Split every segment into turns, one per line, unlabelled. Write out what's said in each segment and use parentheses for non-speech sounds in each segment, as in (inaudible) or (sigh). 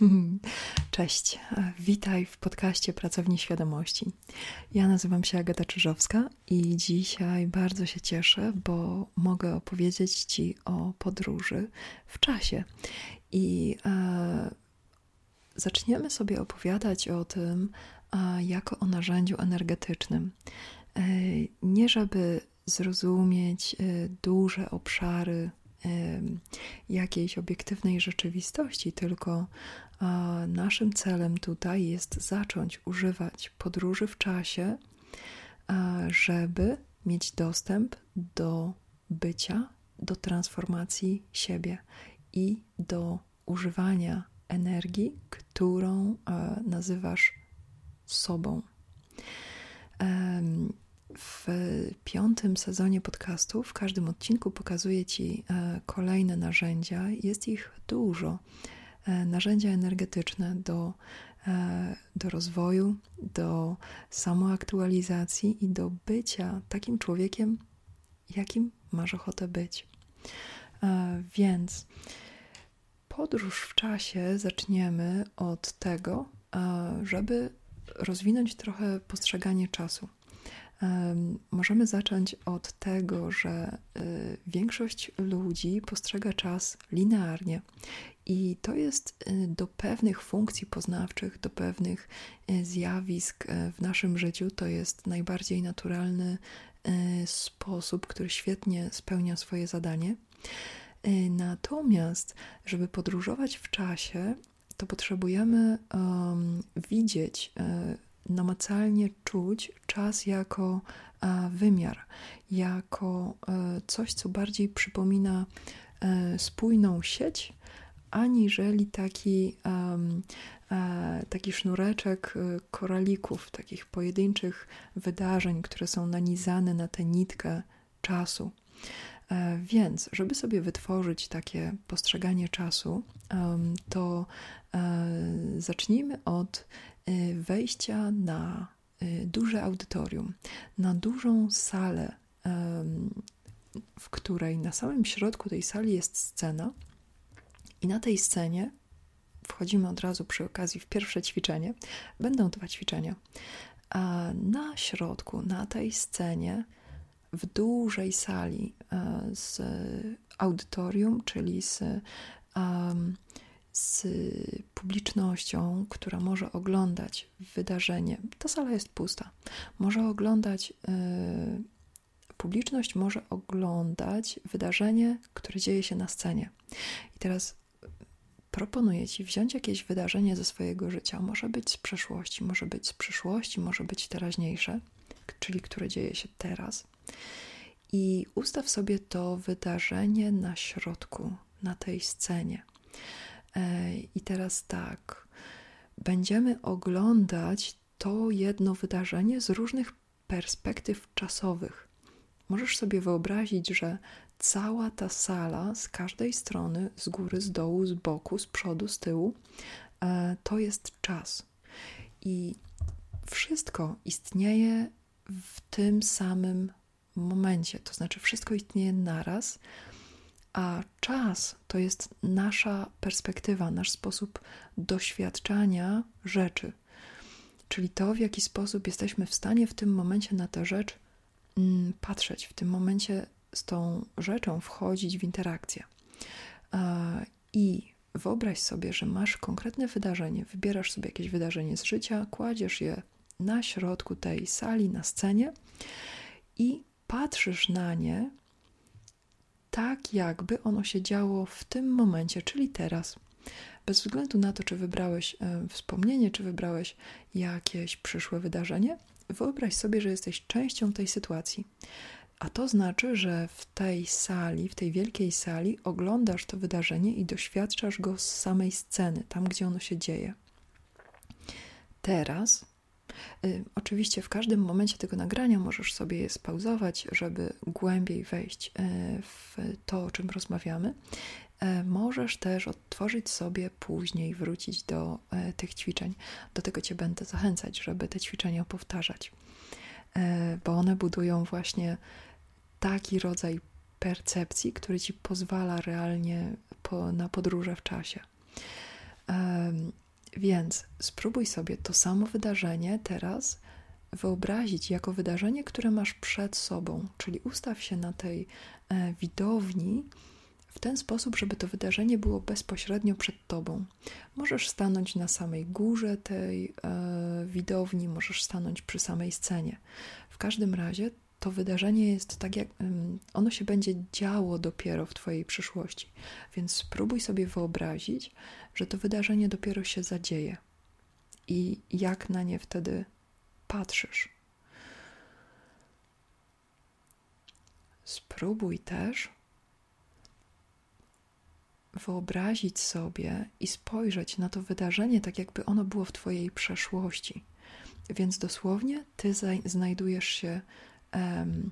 (laughs) Cześć, witaj w podcaście Pracowni Świadomości. Ja nazywam się Agata Czyżowska i dzisiaj bardzo się cieszę, bo mogę opowiedzieć Ci o podróży w czasie. I e, zaczniemy sobie opowiadać o tym e, jako o narzędziu energetycznym. E, nie żeby zrozumieć e, duże obszary jakiejś obiektywnej rzeczywistości, tylko naszym celem tutaj jest zacząć używać podróży w czasie, żeby mieć dostęp do bycia, do transformacji siebie i do używania energii, którą nazywasz sobą. W piątym sezonie podcastu, w każdym odcinku pokazuję Ci e, kolejne narzędzia. Jest ich dużo. E, narzędzia energetyczne do, e, do rozwoju, do samoaktualizacji i do bycia takim człowiekiem, jakim masz ochotę być. Więc podróż w czasie zaczniemy od tego, żeby rozwinąć trochę postrzeganie czasu. Możemy zacząć od tego, że y, większość ludzi postrzega czas linearnie i to jest y, do pewnych funkcji poznawczych, do pewnych y, zjawisk w naszym życiu, to jest najbardziej naturalny sposób, który świetnie spełnia swoje zadanie. Natomiast, żeby podróżować w czasie, to potrzebujemy um, widzieć namacalnie czuć czas jako e, wymiar, jako e, coś, co bardziej przypomina e, spójną sieć, aniżeli taki, taki sznureczek koralików, takich pojedynczych wydarzeń, które są nanizane na tę nitkę czasu. Więc, żeby sobie wytworzyć takie postrzeganie czasu, to zacznijmy od wejścia na y, duże audytorium, na dużą salę, w której na samym środku tej sali jest scena, i na tej scenie wchodzimy od razu przy okazji w pierwsze ćwiczenie. Będą dwa ćwiczenia. A na środku, na tej scenie, w dużej sali e, z audytorium, czyli z um, z publicznością, która może oglądać wydarzenie. Ta sala jest pusta. Może oglądać, yy, publiczność może oglądać wydarzenie, które dzieje się na scenie. I teraz proponuję Ci wziąć jakieś wydarzenie ze swojego życia. Może być z przeszłości, może być z przyszłości, może być teraźniejsze, czyli które dzieje się teraz. I ustaw sobie to wydarzenie na środku, na tej scenie. I teraz tak, będziemy oglądać to jedno wydarzenie z różnych perspektyw czasowych. Możesz sobie wyobrazić, że cała ta sala z każdej strony, z góry, z dołu, z boku, z przodu, z tyłu, e, to jest czas. I wszystko istnieje w tym samym momencie, to znaczy wszystko istnieje naraz a czas to jest nasza perspektywa, nasz sposób doświadczania rzeczy. Czyli to, w jaki sposób jesteśmy w stanie w tym momencie na tę rzecz mm, patrzeć, w tym momencie z tą rzeczą wchodzić w interakcję. I wyobraź sobie, że masz konkretne wydarzenie, wybierasz sobie jakieś wydarzenie z życia, kładziesz je na środku tej sali, na scenie i patrzysz na nie tak, jakby ono się działo w tym momencie, czyli teraz. Bez względu na to, czy wybrałeś e, wspomnienie, czy wybrałeś jakieś przyszłe wydarzenie, wyobraź sobie, że jesteś częścią tej sytuacji. A to znaczy, że w tej sali, w tej wielkiej sali, oglądasz to wydarzenie i doświadczasz go z samej sceny, tam gdzie ono się dzieje. Teraz oczywiście w każdym momencie tego nagrania możesz sobie je spauzować, żeby głębiej wejść y, w to, o czym rozmawiamy. Y, możesz też odtworzyć sobie później, wrócić do tych ćwiczeń. Do tego Cię będę zachęcać, żeby te ćwiczenia powtarzać, bo one budują właśnie taki rodzaj percepcji, który Ci pozwala realnie po, na podróże w czasie. Więc spróbuj sobie to samo wydarzenie teraz wyobrazić jako wydarzenie, które masz przed sobą, czyli ustaw się na tej e, widowni w ten sposób, żeby to wydarzenie było bezpośrednio przed tobą. Możesz stanąć na samej górze tej e, widowni, możesz stanąć przy samej scenie. W każdym razie to wydarzenie jest tak, jak ono się będzie działo dopiero w Twojej przyszłości. Więc spróbuj sobie wyobrazić, że to wydarzenie dopiero się zadzieje i jak na nie wtedy patrzysz. Spróbuj też wyobrazić sobie i spojrzeć na to wydarzenie tak, jakby ono było w Twojej przeszłości. Więc dosłownie Ty znajdujesz się um,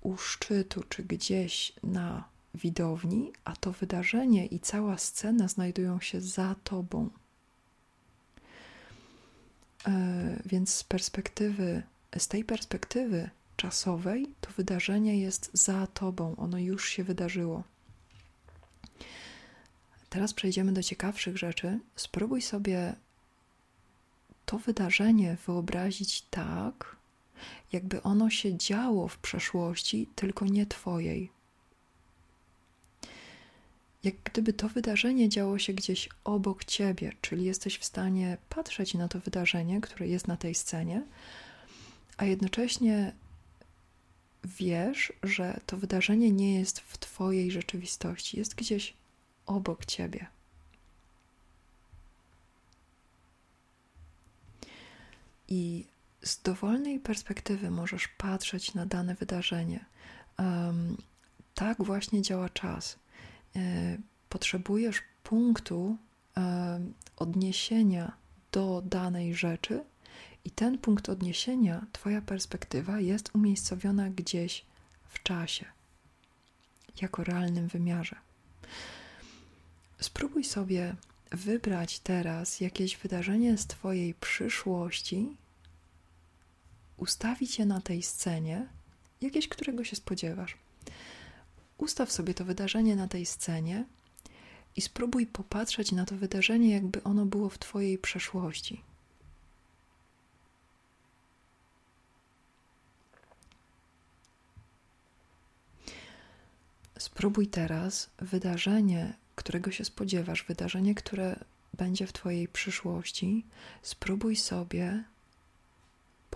u szczytu czy gdzieś na widowni, a to wydarzenie i cała scena znajdują się za tobą. E, więc z perspektywy, z tej perspektywy czasowej, to wydarzenie jest za tobą, ono już się wydarzyło. Teraz przejdziemy do ciekawszych rzeczy. Spróbuj sobie to wydarzenie wyobrazić tak, jakby ono się działo w przeszłości, tylko nie Twojej. Jak gdyby to wydarzenie działo się gdzieś obok Ciebie, czyli jesteś w stanie patrzeć na to wydarzenie, które jest na tej scenie, a jednocześnie wiesz, że to wydarzenie nie jest w Twojej rzeczywistości, jest gdzieś obok Ciebie. I z dowolnej perspektywy możesz patrzeć na dane wydarzenie. Tak właśnie działa czas. E, potrzebujesz punktu um, odniesienia do danej rzeczy, i ten punkt odniesienia, Twoja perspektywa jest umiejscowiona gdzieś w czasie, jako realnym wymiarze. Spróbuj sobie wybrać teraz jakieś wydarzenie z Twojej przyszłości, ustawić je na tej scenie, jakieś, którego się spodziewasz. Ustaw sobie to wydarzenie na tej scenie i spróbuj popatrzeć na to wydarzenie, jakby ono było w Twojej przeszłości. Spróbuj teraz wydarzenie, którego się spodziewasz, wydarzenie, które będzie w Twojej przyszłości, spróbuj sobie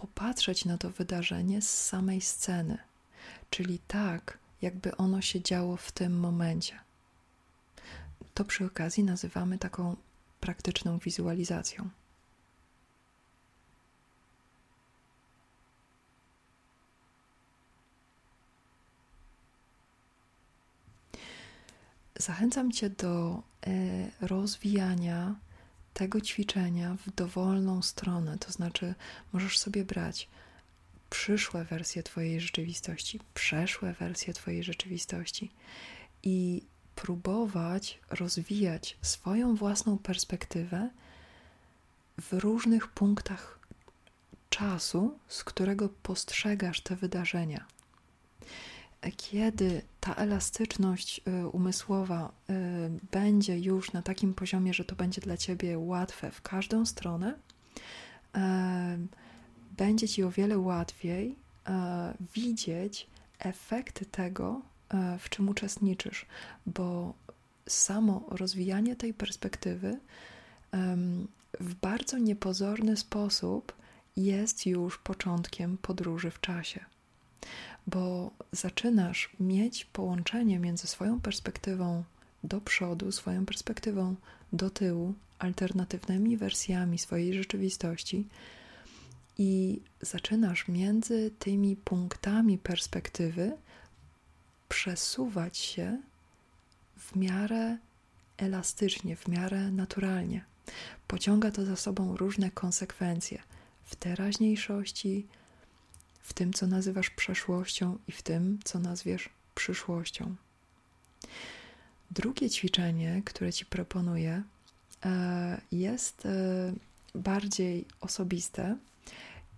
popatrzeć na to wydarzenie z samej sceny, czyli tak, jakby ono się działo w tym momencie. To przy okazji nazywamy taką praktyczną wizualizacją. Zachęcam Cię do e, rozwijania tego ćwiczenia w dowolną stronę. To znaczy, możesz sobie brać przyszłe wersje Twojej rzeczywistości, przeszłe wersje Twojej rzeczywistości i próbować rozwijać swoją własną perspektywę w różnych punktach czasu, z którego postrzegasz te wydarzenia kiedy ta elastyczność y, umysłowa y, będzie już na takim poziomie, że to będzie dla ciebie łatwe w każdą stronę, będzie ci o wiele łatwiej widzieć efekty tego, w czym uczestniczysz, bo samo rozwijanie tej perspektywy w bardzo niepozorny sposób jest już początkiem podróży w czasie bo zaczynasz mieć połączenie między swoją perspektywą do przodu, swoją perspektywą do tyłu, alternatywnymi wersjami swojej rzeczywistości i zaczynasz między tymi punktami perspektywy przesuwać się w miarę elastycznie, w miarę naturalnie. Pociąga to za sobą różne konsekwencje w teraźniejszości, w tym, co nazywasz przeszłością i w tym, co nazwiesz przyszłością. Drugie ćwiczenie, które Ci proponuję, e, jest e, bardziej osobiste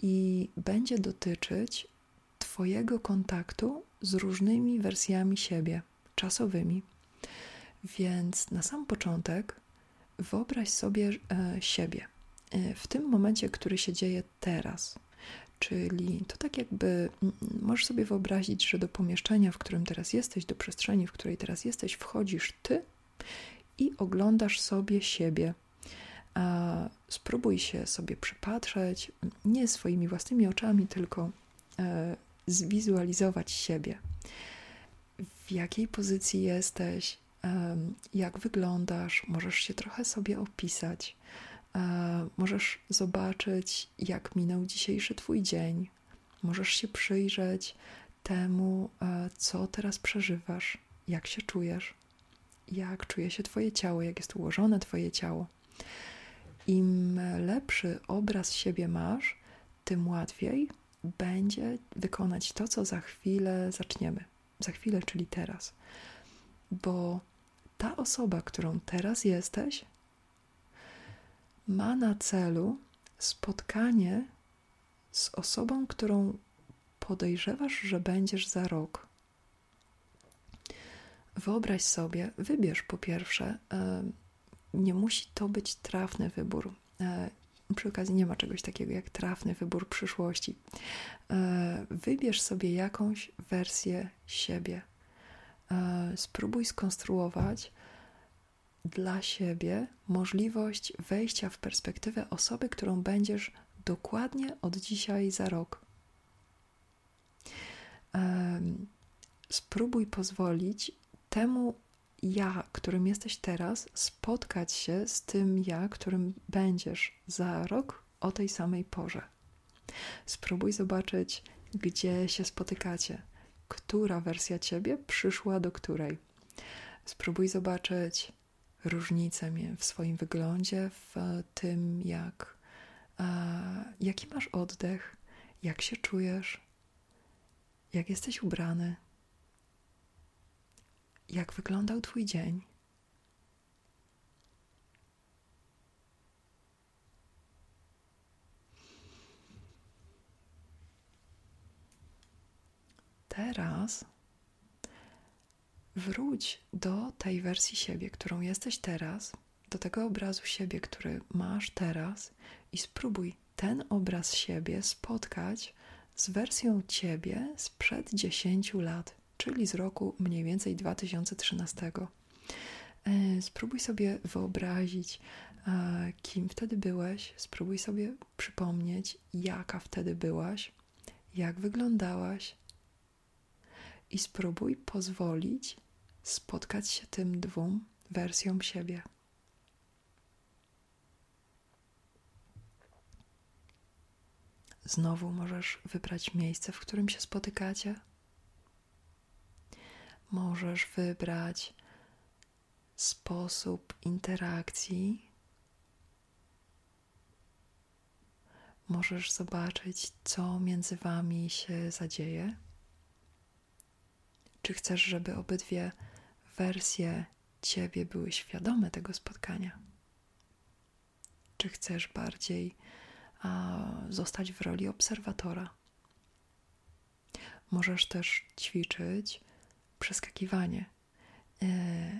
i będzie dotyczyć Twojego kontaktu z różnymi wersjami siebie, czasowymi. Więc na sam początek wyobraź sobie e, siebie w tym momencie, który się dzieje teraz. Czyli to tak jakby możesz sobie wyobrazić, że do pomieszczenia, w którym teraz jesteś, do przestrzeni, w której teraz jesteś, wchodzisz ty i oglądasz sobie siebie. Spróbuj się sobie przypatrzeć, nie swoimi własnymi oczami, tylko e, zwizualizować siebie. W jakiej pozycji jesteś, jak wyglądasz, możesz się trochę sobie opisać. E, możesz zobaczyć, jak minął dzisiejszy Twój dzień. Możesz się przyjrzeć temu, e, co teraz przeżywasz, jak się czujesz, jak czuje się Twoje ciało, jak jest ułożone Twoje ciało. Im lepszy obraz siebie masz, tym łatwiej będzie wykonać to, co za chwilę zaczniemy. Za chwilę, czyli teraz. Bo ta osoba, którą teraz jesteś, ma na celu spotkanie z osobą, którą podejrzewasz, że będziesz za rok. Wyobraź sobie, wybierz po pierwsze, nie musi to być trafny wybór. E, przy okazji nie ma czegoś takiego jak trafny wybór przyszłości. E, wybierz sobie jakąś wersję siebie. E, spróbuj skonstruować dla siebie możliwość wejścia w perspektywę osoby, którą będziesz dokładnie od dzisiaj za rok. Spróbuj pozwolić temu ja, którym jesteś teraz, spotkać się z tym ja, którym będziesz za rok o tej samej porze. Spróbuj zobaczyć, gdzie się spotykacie, która wersja ciebie przyszła do której. Spróbuj zobaczyć, różnice w swoim wyglądzie, w tym, jak, jaki masz oddech, jak się czujesz, jak jesteś ubrany, jak wyglądał Twój dzień. Teraz Wróć do tej wersji siebie, którą jesteś teraz, do tego obrazu siebie, który masz teraz, i spróbuj ten obraz siebie spotkać z wersją ciebie sprzed 10 lat, czyli z roku mniej więcej 2013. E, spróbuj sobie wyobrazić, e, kim wtedy byłeś, spróbuj sobie przypomnieć, jaka wtedy byłaś, jak wyglądałaś, i spróbuj pozwolić spotkać się tym dwóm wersjom siebie. Znowu możesz wybrać miejsce, w którym się spotykacie. Możesz wybrać sposób interakcji. Możesz zobaczyć, co między wami się zadzieje. Czy chcesz, żeby obydwie wersje ciebie były świadome tego spotkania? Czy chcesz bardziej a, zostać w roli obserwatora? Możesz też ćwiczyć przeskakiwanie y,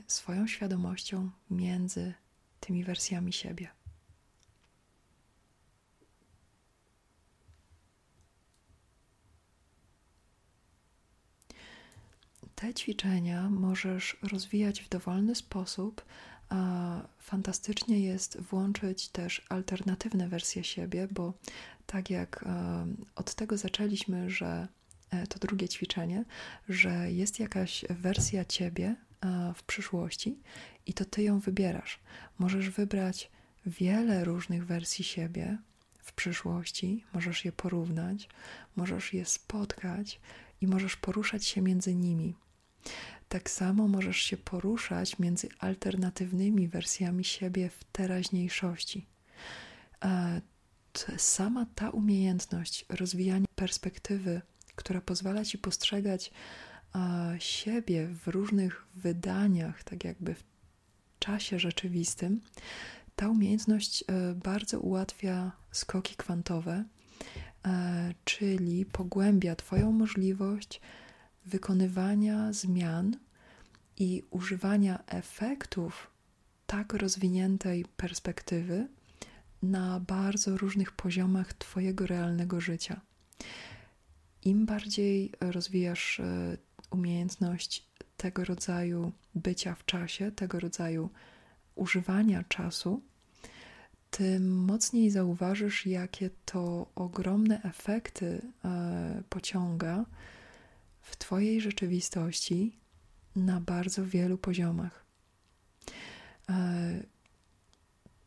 swoją świadomością między tymi wersjami siebie. Te ćwiczenia możesz rozwijać w dowolny sposób. A fantastycznie jest włączyć też alternatywne wersje siebie, bo tak jak od tego zaczęliśmy, że e, to drugie ćwiczenie, że jest jakaś wersja ciebie w przyszłości i to ty ją wybierasz. Możesz wybrać wiele różnych wersji siebie w przyszłości, możesz je porównać, możesz je spotkać i możesz poruszać się między nimi. Tak samo możesz się poruszać między alternatywnymi wersjami siebie w teraźniejszości. Sama ta umiejętność rozwijania perspektywy, która pozwala ci postrzegać siebie w różnych wydaniach, tak jakby w czasie rzeczywistym, ta umiejętność e, bardzo ułatwia skoki kwantowe, e, czyli pogłębia Twoją możliwość wykonywania zmian i używania efektów tak rozwiniętej perspektywy na bardzo różnych poziomach Twojego realnego życia. Im bardziej rozwijasz e, umiejętność tego rodzaju bycia w czasie, tego rodzaju używania czasu, tym mocniej zauważysz, jakie to ogromne efekty e, pociąga w Twojej rzeczywistości na bardzo wielu poziomach. E,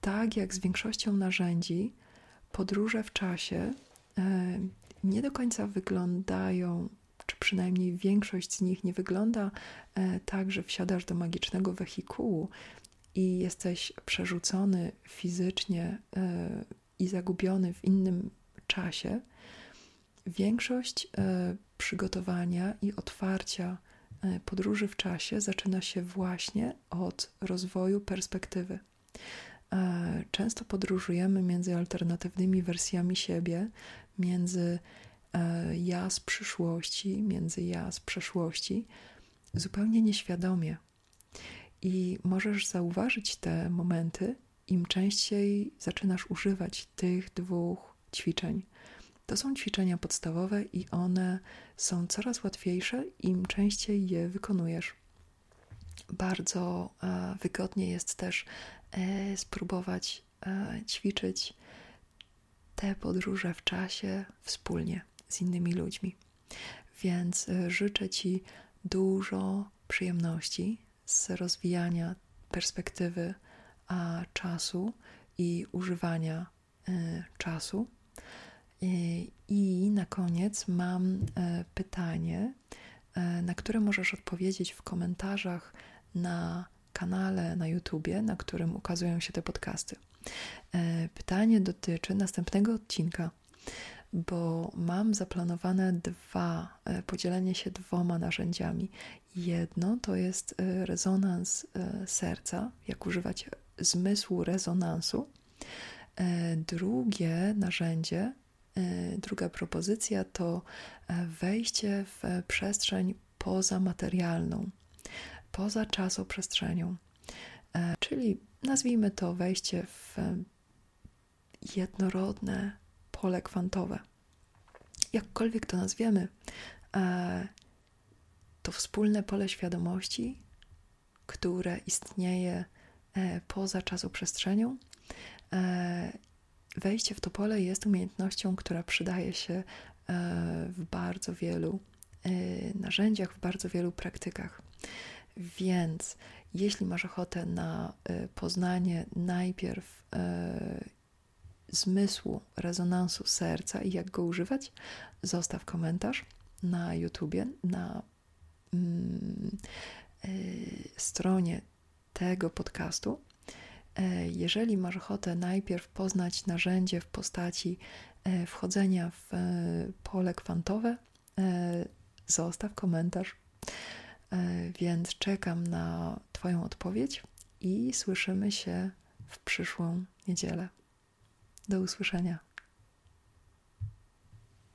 tak jak z większością narzędzi, podróże w czasie e, nie do końca wyglądają, czy przynajmniej większość z nich nie wygląda tak, że wsiadasz do magicznego wehikułu i jesteś przerzucony fizycznie e, i zagubiony w innym czasie, większość e, przygotowania i otwarcia e, podróży w czasie zaczyna się właśnie od rozwoju perspektywy. Często podróżujemy między alternatywnymi wersjami siebie, między ja z przyszłości, między ja z przeszłości, zupełnie nieświadomie. I możesz zauważyć te momenty, im częściej zaczynasz używać tych dwóch ćwiczeń. To są ćwiczenia podstawowe i one są coraz łatwiejsze, im częściej je wykonujesz. Bardzo e, wygodnie jest też e, spróbować e, ćwiczyć te podróże w czasie wspólnie z innymi ludźmi. Więc życzę Ci dużo przyjemności z rozwijania perspektywy czasu i używania czasu. I, I na koniec mam y, pytanie, y, na które możesz odpowiedzieć w komentarzach na kanale na YouTubie, na którym ukazują się te podcasty. Pytanie dotyczy następnego odcinka bo mam zaplanowane dwa, e, podzielenie się dwoma narzędziami. Jedno to jest e, rezonans e, serca, jak używać zmysłu rezonansu. Drugie narzędzie, druga propozycja to wejście w przestrzeń pozamaterialną, poza czasoprzestrzenią, czyli nazwijmy to wejście w jednorodne pole kwantowe. Jakkolwiek to nazwiemy, e, to wspólne pole świadomości, które istnieje e, poza czasoprzestrzenią. E, wejście w to pole jest umiejętnością, która przydaje się w bardzo wielu narzędziach, w bardzo wielu praktykach. Więc jeśli masz ochotę na poznanie najpierw zmysłu rezonansu serca i jak go używać, zostaw komentarz na YouTubie, na mm, stronie tego podcastu. E, jeżeli masz ochotę najpierw poznać narzędzie w postaci e, wchodzenia w e, pole kwantowe, zostaw komentarz. Więc czekam na Twoją odpowiedź i słyszymy się w przyszłą niedzielę. Do usłyszenia.